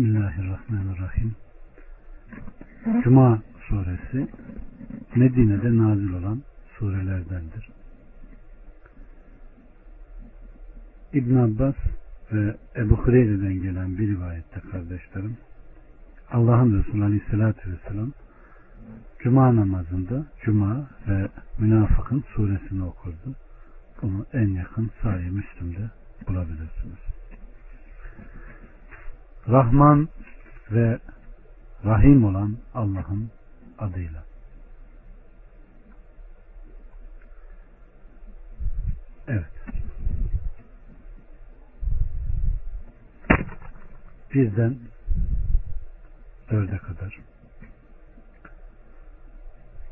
Bismillahirrahmanirrahim. Cuma suresi Medine'de nazil olan surelerdendir. İbn Abbas ve Ebu Hureyre'den gelen bir rivayette kardeşlerim Allah'ın Resulü Aleyhisselatü Vesselam Cuma namazında Cuma ve Münafık'ın suresini okurdu. Bunu en yakın sahih Müslüm'de bulabilirsiniz. Rahman ve Rahim olan Allah'ın adıyla. Evet. Birden dörde kadar.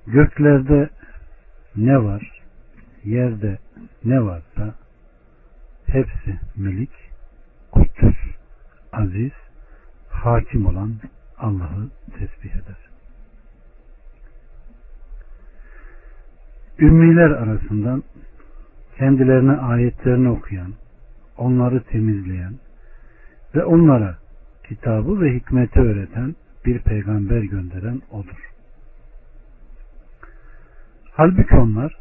Göklerde ne var, yerde ne varsa hepsi melik, aziz, hakim olan Allah'ı tesbih eder. Ümmiler arasından kendilerine ayetlerini okuyan, onları temizleyen ve onlara kitabı ve hikmeti öğreten bir peygamber gönderen odur. Halbuki onlar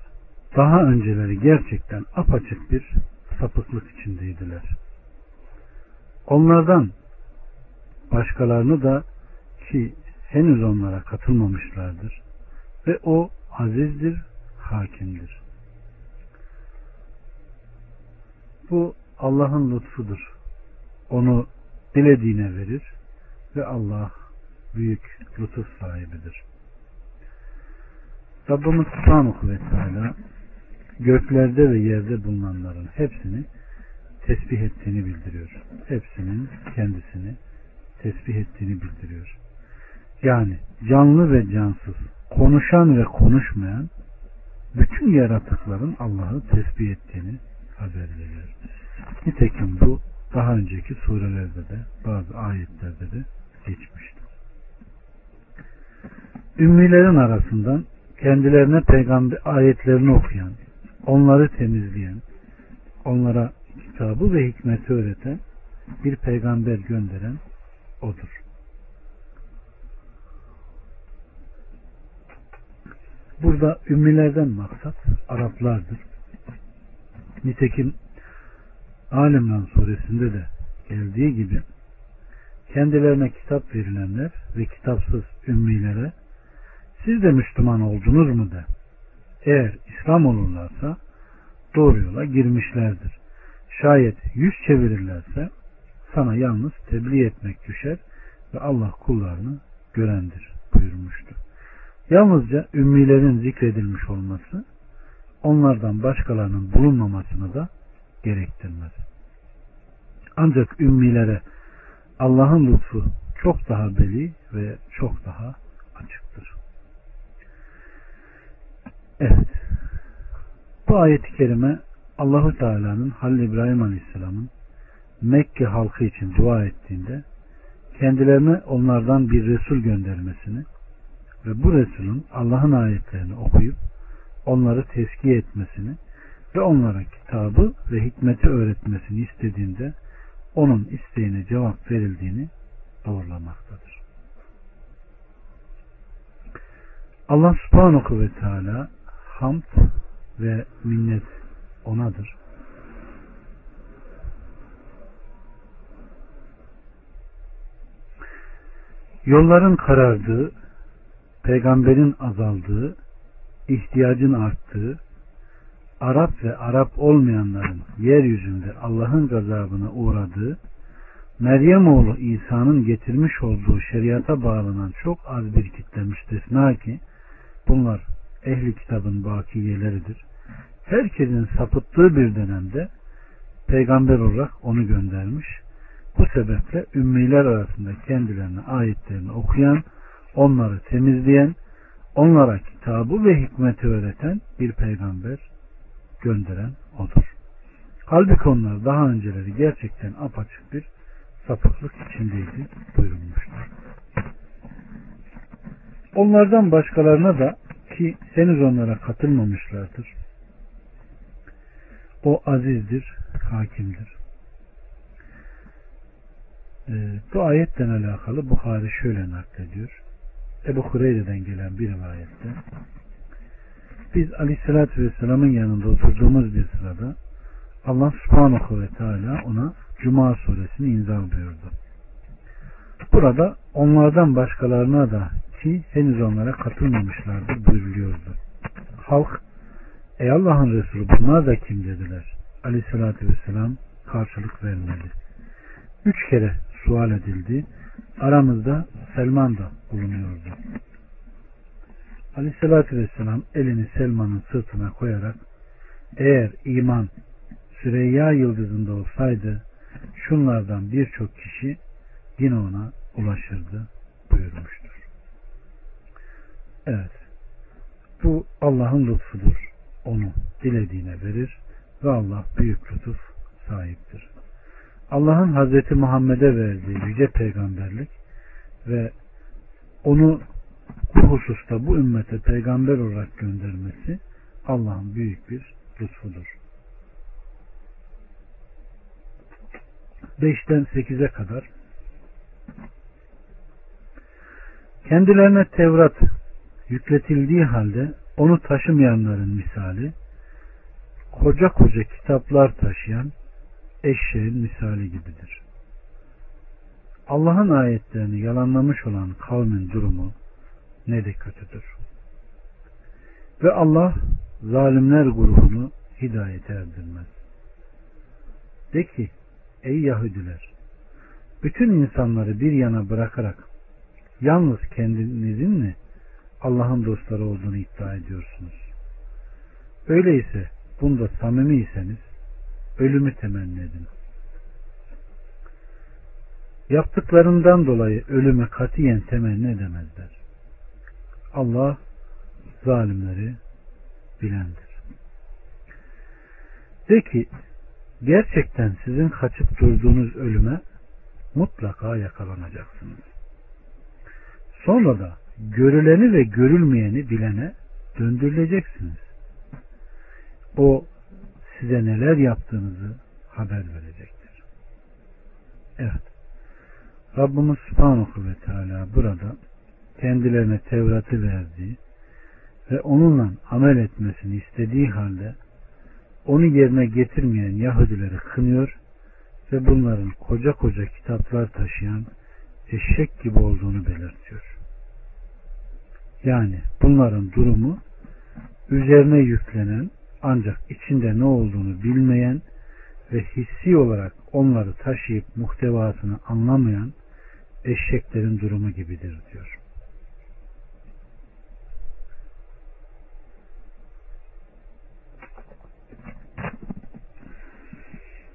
daha önceleri gerçekten apaçık bir sapıklık içindeydiler. Onlardan başkalarını da ki henüz onlara katılmamışlardır ve o azizdir, hakimdir. Bu Allah'ın lütfudur. Onu dilediğine verir ve Allah büyük lütuf sahibidir. Rabbimiz Subhanahu ve Teala göklerde ve yerde bulunanların hepsini tesbih ettiğini bildiriyor. Hepsinin kendisini tesbih ettiğini bildiriyor. Yani canlı ve cansız, konuşan ve konuşmayan bütün yaratıkların Allah'ı tesbih ettiğini haber veriyor. Nitekim bu daha önceki surelerde de bazı ayetlerde de geçmişti. Ümmilerin arasından kendilerine peygamber ayetlerini okuyan, onları temizleyen, onlara kitabı ve hikmeti öğreten bir peygamber gönderen odur. Burada ümmilerden maksat Araplardır. Nitekim Alimran suresinde de geldiği gibi kendilerine kitap verilenler ve kitapsız ümmilere siz de Müslüman oldunuz mu de. Eğer İslam olurlarsa doğru yola girmişlerdir. Şayet yüz çevirirlerse sana yalnız tebliğ etmek düşer ve Allah kullarını görendir buyurmuştu. Yalnızca ümmilerin zikredilmiş olması onlardan başkalarının bulunmamasını da gerektirmez. Ancak ümmilere Allah'ın lütfu çok daha beli ve çok daha açıktır. Evet. Bu ayet-i kerime Allahu Teala'nın Halil İbrahim Aleyhisselam'ın Mekke halkı için dua ettiğinde kendilerine onlardan bir Resul göndermesini ve bu Resulün Allah'ın ayetlerini okuyup onları tezkiye etmesini ve onlara kitabı ve hikmeti öğretmesini istediğinde onun isteğine cevap verildiğini doğrulamaktadır. Allah subhanahu ve teala hamd ve minnet onadır. Yolların karardığı, peygamberin azaldığı, ihtiyacın arttığı, Arap ve Arap olmayanların yeryüzünde Allah'ın gazabına uğradığı, Meryem oğlu İsa'nın getirmiş olduğu şeriata bağlanan çok az bir kitle müstesna ki bunlar ehli kitabın bakiyeleridir. Herkesin sapıttığı bir dönemde peygamber olarak onu göndermiş. Bu sebeple ümmiler arasında kendilerine ayetlerini okuyan, onları temizleyen, onlara kitabı ve hikmeti öğreten bir peygamber gönderen odur. Halbuki onlar daha önceleri gerçekten apaçık bir sapıklık içindeydi buyurulmuştur. Onlardan başkalarına da ki henüz onlara katılmamışlardır. O azizdir, hakimdir. Ee, bu ayetle alakalı Bukhari şöyle naklediyor. Ebu Hureyre'den gelen bir rivayette biz Aleyhisselatü Vesselam'ın yanında oturduğumuz bir sırada Allah Subhanahu ve Teala ona Cuma suresini inzal buyurdu. Burada onlardan başkalarına da ki henüz onlara katılmamışlardır buyuruluyordu. Halk ey Allah'ın Resulü bunlar da kim dediler. Aleyhissalatü vesselam karşılık vermedi. Üç kere sual edildi. Aramızda Selman da bulunuyordu. Aleyhissalatü vesselam elini Selman'ın sırtına koyarak eğer iman Süreyya yıldızında olsaydı şunlardan birçok kişi yine ona ulaşırdı buyurmuştur. Evet. Bu Allah'ın lütfudur. Onu dilediğine verir ve Allah büyük lütuf sahiptir. Allah'ın Hazreti Muhammed'e verdiği yüce peygamberlik ve onu bu hususta bu ümmete peygamber olarak göndermesi Allah'ın büyük bir lütfudur. 5'ten 8'e kadar kendilerine Tevrat yükletildiği halde onu taşımayanların misali koca koca kitaplar taşıyan eşeğin misali gibidir. Allah'ın ayetlerini yalanlamış olan kavmin durumu ne de kötüdür. Ve Allah zalimler grubunu hidayete erdirmez. De ki ey Yahudiler bütün insanları bir yana bırakarak yalnız kendinizin mi Allah'ın dostları olduğunu iddia ediyorsunuz. Öyleyse bunda samimiyseniz ölümü temenni edin. Yaptıklarından dolayı ölümü katiyen temenni edemezler. Allah zalimleri bilendir. De ki gerçekten sizin kaçıp durduğunuz ölüme mutlaka yakalanacaksınız. Sonra da görüleni ve görülmeyeni bilene döndürüleceksiniz. O size neler yaptığınızı haber verecektir. Evet. Rabbimiz Subhanahu ve Teala burada kendilerine Tevrat'ı verdiği ve onunla amel etmesini istediği halde onu yerine getirmeyen Yahudileri kınıyor ve bunların koca koca kitaplar taşıyan eşek gibi olduğunu belirtiyor. Yani bunların durumu üzerine yüklenen ancak içinde ne olduğunu bilmeyen ve hissi olarak onları taşıyıp muhtevasını anlamayan eşeklerin durumu gibidir diyor.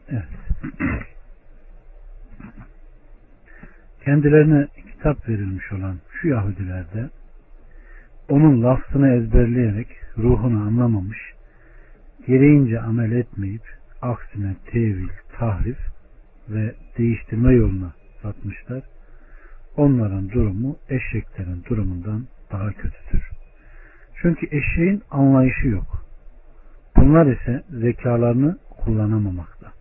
Evet. Kendilerine kitap verilmiş olan şu Yahudilerde onun lafzını ezberleyerek ruhunu anlamamış, gereğince amel etmeyip aksine tevil, tahrif ve değiştirme yoluna satmışlar. Onların durumu eşeklerin durumundan daha kötüdür. Çünkü eşeğin anlayışı yok. Bunlar ise zekalarını kullanamamakta.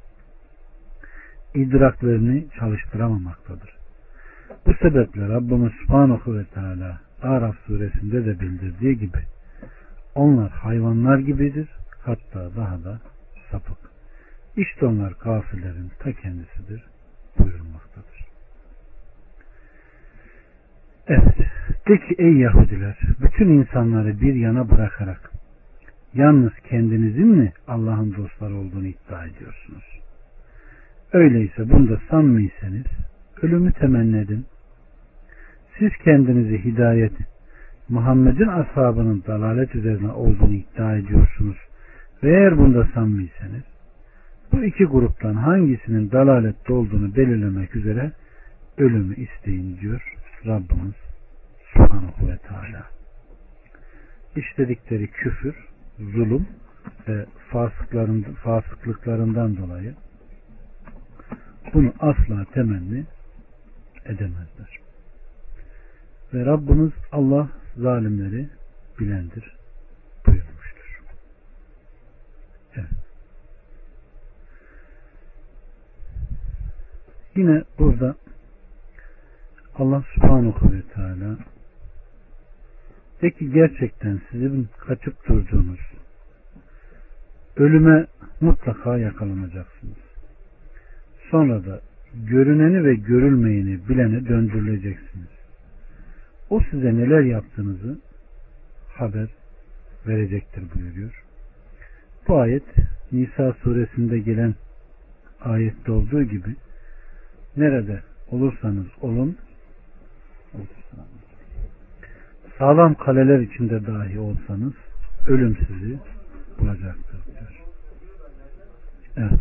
İdraklarını çalıştıramamaktadır. Bu sebeple Rabbimiz Subhanahu ve Teala Araf suresinde de bildirdiği gibi onlar hayvanlar gibidir hatta daha da sapık. İşte onlar kafirlerin ta kendisidir buyurulmaktadır. Evet. De ki ey Yahudiler bütün insanları bir yana bırakarak yalnız kendinizin mi Allah'ın dostları olduğunu iddia ediyorsunuz? Öyleyse bunda samimiyseniz ölümü temenni edin. Siz kendinizi hidayet, Muhammed'in ashabının dalalet üzerine olduğunu iddia ediyorsunuz. Ve eğer bunda samimiyseniz bu iki gruptan hangisinin dalalette olduğunu belirlemek üzere ölümü isteyin diyor Rabbimiz Subhanahu ve Teala. İşledikleri küfür, zulüm ve fasıklıklarından dolayı bunu asla temenni edemezler. Ve Rabbimiz Allah zalimleri bilendir buyurmuştur. Evet. Yine burada Allah subhanahu ve teala Peki gerçekten sizin kaçıp durduğunuz ölüme mutlaka yakalanacaksınız. Sonra da görüneni ve görülmeyeni bilene döndürüleceksiniz. O size neler yaptığınızı haber verecektir buyuruyor. Bu ayet Nisa suresinde gelen ayette olduğu gibi nerede olursanız olun sağlam kaleler içinde dahi olsanız ölüm sizi bulacaktır diyor. Evet.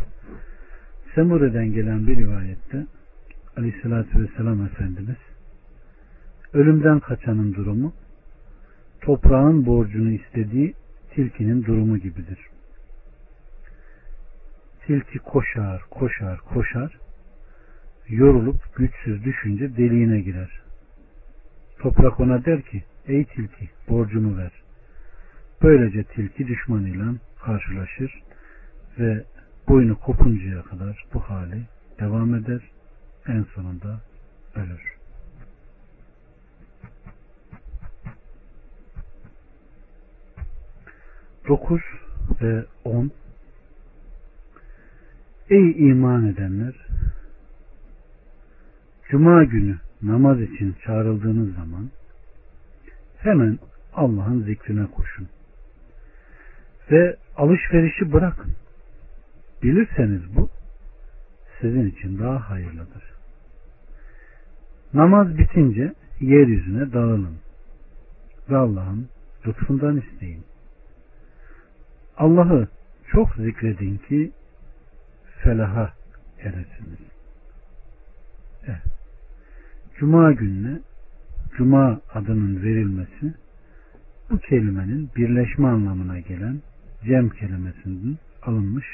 Semure'den gelen bir rivayette Aleyhisselatü Vesselam Efendimiz ölümden kaçanın durumu toprağın borcunu istediği tilkinin durumu gibidir. Tilki koşar, koşar, koşar yorulup güçsüz düşünce deliğine girer. Toprak ona der ki ey tilki borcumu ver. Böylece tilki düşmanıyla karşılaşır ve boynu kopuncaya kadar bu hali devam eder. En sonunda ölür. Dokuz ve on Ey iman edenler! Cuma günü namaz için çağrıldığınız zaman hemen Allah'ın zikrine koşun. Ve alışverişi bırakın. Bilirseniz bu sizin için daha hayırlıdır. Namaz bitince yeryüzüne dağılın ve Allah'ın lütfundan isteyin. Allah'ı çok zikredin ki felaha eresiniz. Evet. Cuma gününe Cuma adının verilmesi bu kelimenin birleşme anlamına gelen cem kelimesinden alınmış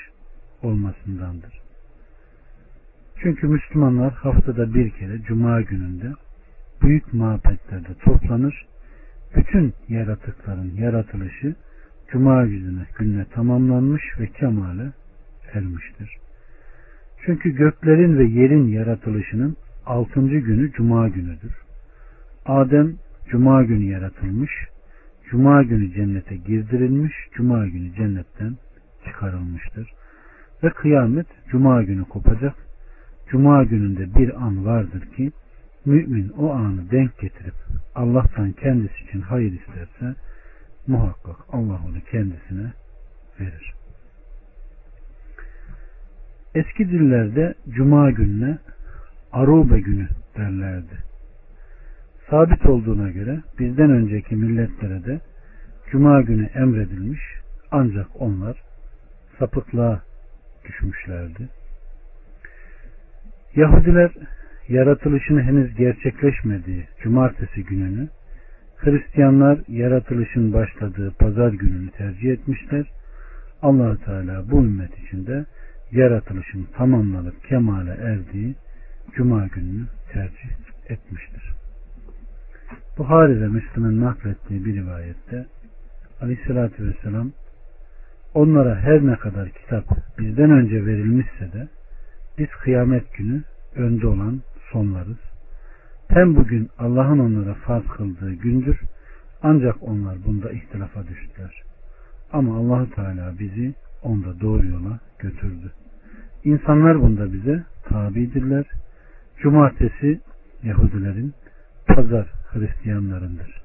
olmasındandır. Çünkü Müslümanlar haftada bir kere Cuma gününde büyük mabetlerde toplanır. Bütün yaratıkların yaratılışı Cuma gününe, gününe tamamlanmış ve kemale ermiştir. Çünkü göklerin ve yerin yaratılışının altıncı günü Cuma günüdür. Adem Cuma günü yaratılmış, Cuma günü cennete girdirilmiş, Cuma günü cennetten çıkarılmıştır. Ve kıyamet Cuma günü kopacak. Cuma gününde bir an vardır ki mümin o anı denk getirip Allah'tan kendisi için hayır isterse muhakkak Allah onu kendisine verir. Eski dillerde Cuma gününe Arube günü derlerdi. Sabit olduğuna göre bizden önceki milletlere de Cuma günü emredilmiş ancak onlar sapıklığa düşmüşlerdi. Yahudiler yaratılışın henüz gerçekleşmediği cumartesi gününü Hristiyanlar yaratılışın başladığı pazar gününü tercih etmişler. allah Teala bu ümmet içinde yaratılışın tamamlanıp kemale erdiği cuma gününü tercih etmiştir. Buhari ve Müslüm'ün naklettiği bir rivayette Aleyhisselatü Vesselam onlara her ne kadar kitap bizden önce verilmişse de biz kıyamet günü önde olan sonlarız. Hem bugün Allah'ın onlara farz kıldığı gündür. Ancak onlar bunda ihtilafa düştüler. Ama allah Teala bizi onda doğru yola götürdü. İnsanlar bunda bize tabidirler. Cumartesi Yahudilerin, pazar Hristiyanlarındır.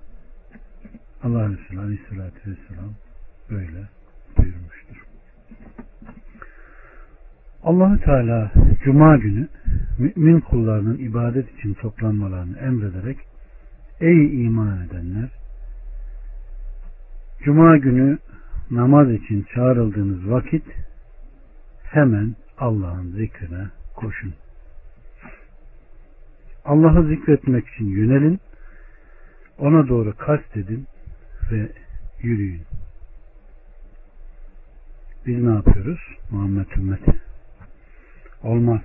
Allah Resulü Aleyhisselatü Vesselam böyle buyurmuştur. Allahü Teala Cuma günü mümin kullarının ibadet için toplanmalarını emrederek Ey iman edenler Cuma günü namaz için çağrıldığınız vakit hemen Allah'ın zikrine koşun. Allah'ı zikretmek için yönelin, ona doğru kastedin ve yürüyün. Biz ne yapıyoruz? Muhammed ümmeti. Olmaz.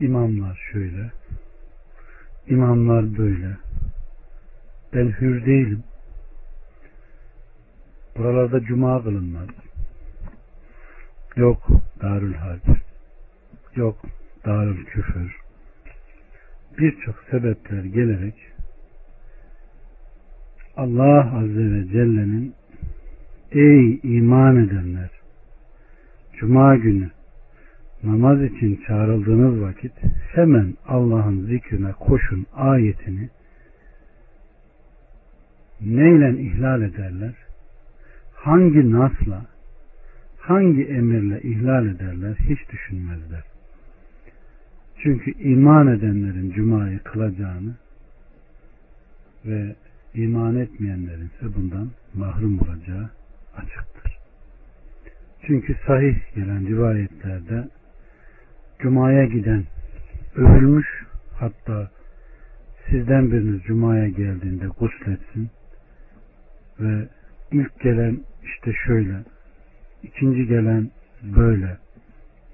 İmamlar şöyle, imamlar böyle. Ben hür değilim. Buralarda cuma kılınmaz. Yok darül harp. Yok darül küfür. birçok sebepler gelerek Allah Azze ve Celle'nin ey iman edenler Cuma günü namaz için çağrıldığınız vakit hemen Allah'ın zikrine koşun ayetini neyle ihlal ederler? Hangi nasla, hangi emirle ihlal ederler hiç düşünmezler. Çünkü iman edenlerin cumayı kılacağını ve iman etmeyenlerin ise bundan mahrum olacağı açıktır. Çünkü sahih gelen rivayetlerde Cuma'ya giden övülmüş hatta sizden biriniz Cuma'ya geldiğinde gusletsin. Ve ilk gelen işte şöyle ikinci gelen böyle.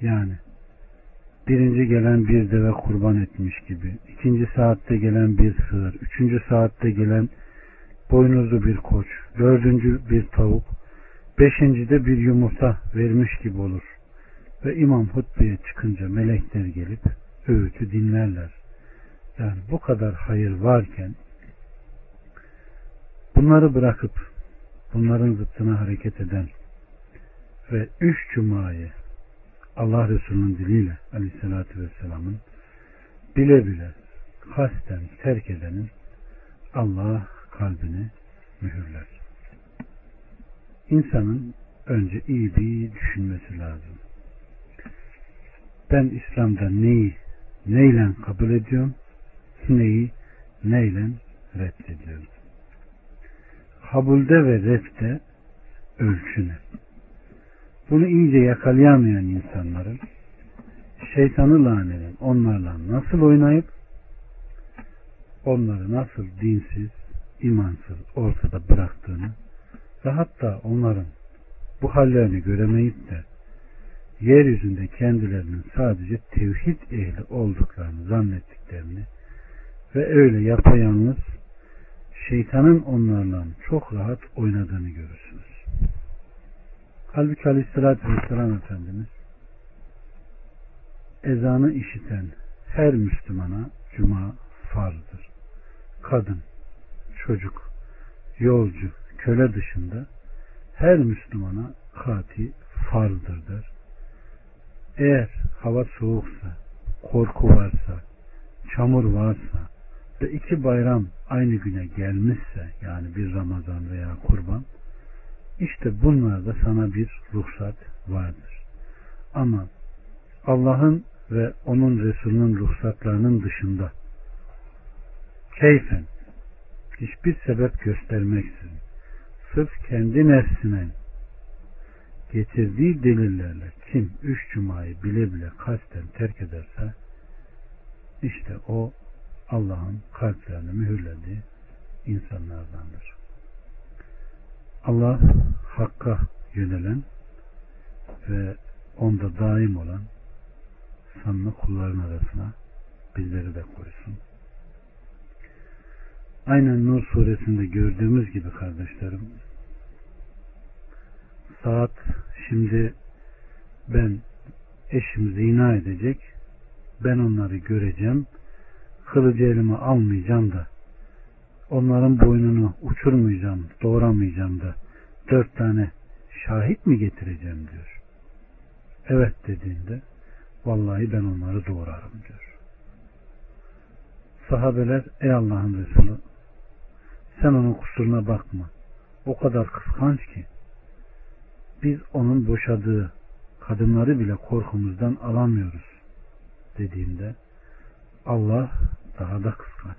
Yani birinci gelen bir deve kurban etmiş gibi ikinci saatte gelen bir sığır üçüncü saatte gelen boynuzlu bir koç dördüncü bir tavuk beşinci de bir yumurta vermiş gibi olur ve imam hutbeye çıkınca melekler gelip öğütü dinlerler yani bu kadar hayır varken bunları bırakıp bunların zıttına hareket eden ve üç cumayı Allah Resulü'nün diliyle aleyhissalatü vesselamın bile bile kasten terk edenin Allah kalbini mühürler. İnsanın önce iyi bir düşünmesi lazım. Ben İslam'da neyi neyle kabul ediyorum, neyi neyle reddediyorum kabulde ve redde ölçüne. Bunu iyice yakalayamayan insanların şeytanı laneden onlarla nasıl oynayıp onları nasıl dinsiz, imansız ortada bıraktığını ve hatta onların bu hallerini göremeyip de yeryüzünde kendilerinin sadece tevhid ehli olduklarını zannettiklerini ve öyle yapayalnız şeytanın onlarla çok rahat oynadığını görürsünüz. Halbuki Aleyhisselatü Vesselam Efendimiz ezanı işiten her Müslümana cuma farzdır. Kadın, çocuk, yolcu, köle dışında her Müslümana kati farzdır der. Eğer hava soğuksa, korku varsa, çamur varsa, ve iki bayram aynı güne gelmişse yani bir Ramazan veya kurban işte bunlarda sana bir ruhsat vardır. Ama Allah'ın ve onun Resulünün ruhsatlarının dışında keyfen hiçbir sebep göstermeksizin sırf kendi nefsine getirdiği delillerle kim üç cumayı bile bile kasten terk ederse işte o Allah'ın kalplerini mühürlediği insanlardandır. Allah hakka yönelen ve onda daim olan sanlı kulların arasına bizleri de koysun. Aynen Nur suresinde gördüğümüz gibi kardeşlerim saat şimdi ben eşim zina edecek ben onları göreceğim kılıcı elime almayacağım da onların boynunu uçurmayacağım, doğramayacağım da dört tane şahit mi getireceğim diyor. Evet dediğinde vallahi ben onları doğrarım diyor. Sahabeler ey Allah'ın Resulü sen onun kusuruna bakma. O kadar kıskanç ki biz onun boşadığı kadınları bile korkumuzdan alamıyoruz dediğinde Allah daha da kıskanç.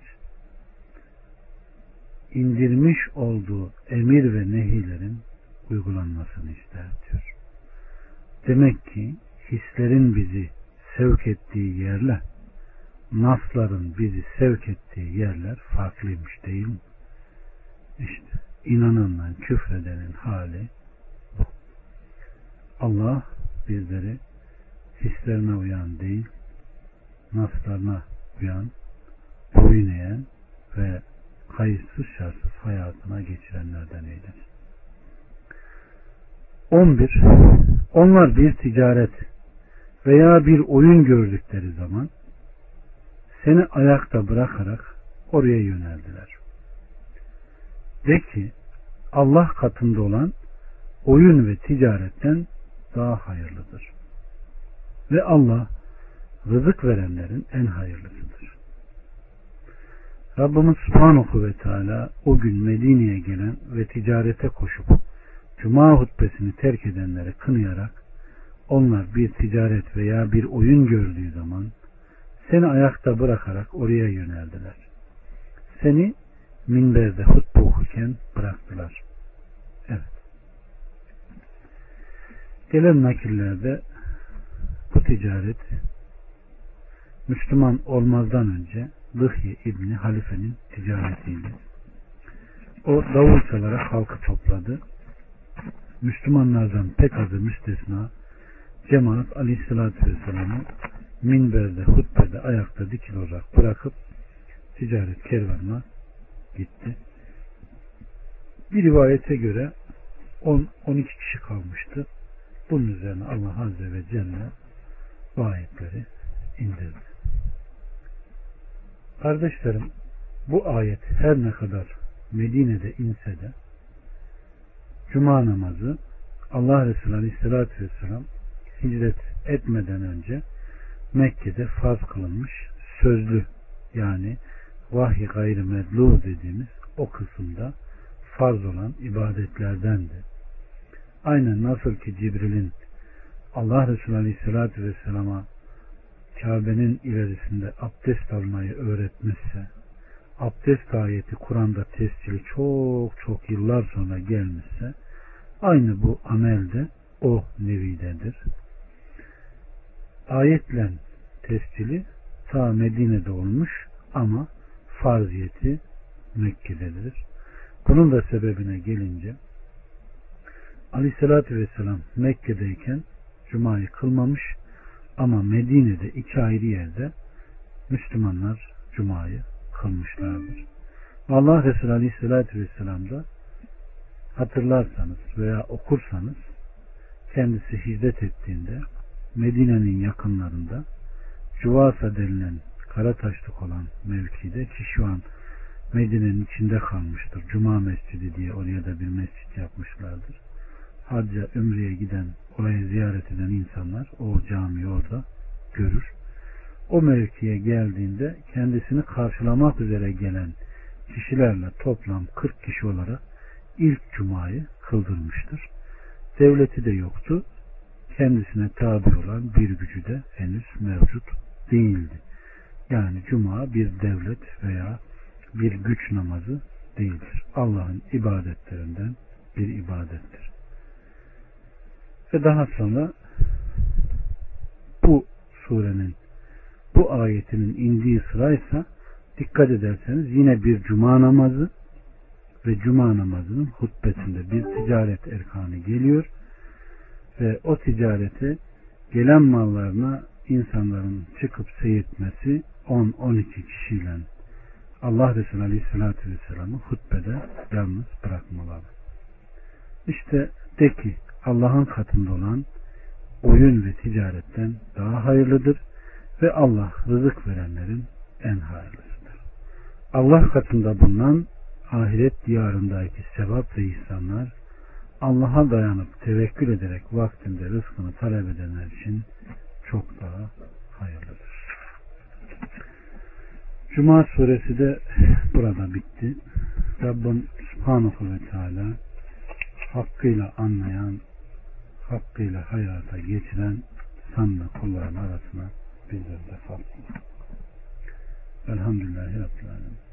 İndirmiş olduğu emir ve nehilerin uygulanmasını ister diyor. Demek ki hislerin bizi sevk ettiği yerle nasların bizi sevk ettiği yerler farklıymış değil mi? İşte inananla küfredenin hali. Allah bizleri hislerine uyan değil, naslarına uyan, boyun eğen ve kayıtsız şartsız hayatına geçirenlerden eylesin. 11. Onlar bir ticaret veya bir oyun gördükleri zaman seni ayakta bırakarak oraya yöneldiler. De ki Allah katında olan oyun ve ticaretten daha hayırlıdır. Ve Allah rızık verenlerin en hayırlısıdır. Rabbimiz Subhanahu ve Teala o gün Medine'ye gelen ve ticarete koşup Cuma hutbesini terk edenleri kınayarak onlar bir ticaret veya bir oyun gördüğü zaman seni ayakta bırakarak oraya yöneldiler. Seni minberde hutbe okurken bıraktılar. Evet. Gelen nakillerde bu ticaret Müslüman olmazdan önce Lıhye İbni Halife'nin ticaretiydi. O davul çalarak halkı topladı. Müslümanlardan pek azı müstesna cemaat aleyhissalatü vesselam'ı minberde, hutbede, ayakta dikil olarak bırakıp ticaret kervanına gitti. Bir rivayete göre 10-12 kişi kalmıştı. Bunun üzerine Allah Azze ve Celle bu ayetleri indirdi. Kardeşlerim bu ayet her ne kadar Medine'de inse de Cuma namazı Allah Resulü Aleyhisselatü Vesselam hicret etmeden önce Mekke'de farz kılınmış sözlü yani vahiy gayrı medlu dediğimiz o kısımda farz olan ibadetlerdendi. Aynen nasıl ki Cibril'in Allah Resulü Aleyhisselatü Vesselam'a Kabe'nin ilerisinde abdest almayı öğretmişse abdest ayeti Kur'an'da tescili çok çok yıllar sonra gelmişse aynı bu amel de o nevidedir. Ayetle tescili ta Medine'de olmuş ama farziyeti Mekke'dedir. Bunun da sebebine gelince Aleyhisselatü Vesselam Mekke'deyken Cuma'yı kılmamış ama Medine'de iki ayrı yerde Müslümanlar Cuma'yı kılmışlardır. Allah Resulü Aleyhisselatü Vesselam da hatırlarsanız veya okursanız kendisi hicret ettiğinde Medine'nin yakınlarında Cuvasa denilen kara taşlık olan mevkide ki şu an Medine'nin içinde kalmıştır. Cuma Mescidi diye oraya da bir mescit yapmışlardır. Hacca, Ümre'ye giden, orayı ziyaret eden insanlar o camiyi orada görür. O mevkiye geldiğinde kendisini karşılamak üzere gelen kişilerle toplam 40 kişi olarak ilk cumayı kıldırmıştır. Devleti de yoktu. Kendisine tabi olan bir gücü de henüz mevcut değildi. Yani cuma bir devlet veya bir güç namazı değildir. Allah'ın ibadetlerinden bir ibadettir. Ve daha sonra bu surenin bu ayetinin indiği sıraysa dikkat ederseniz yine bir cuma namazı ve cuma namazının hutbesinde bir ticaret erkanı geliyor ve o ticareti gelen mallarına insanların çıkıp seyretmesi 10-12 kişiyle Allah Resulü Aleyhisselatü Vesselam'ı hutbede yalnız bırakmaları. İşte de ki Allah'ın katında olan oyun ve ticaretten daha hayırlıdır ve Allah rızık verenlerin en hayırlısıdır. Allah katında bulunan ahiret diyarındaki sevap ve ihsanlar Allah'a dayanıp tevekkül ederek vaktinde rızkını talep edenler için çok daha hayırlıdır. Cuma suresi de burada bitti. Rabbim Subhanahu ve Teala hakkıyla anlayan, hakkıyla hayata geçiren sanlı kulların arasına bizleri de kalsın. Elhamdülillahi Rabbil Alemin.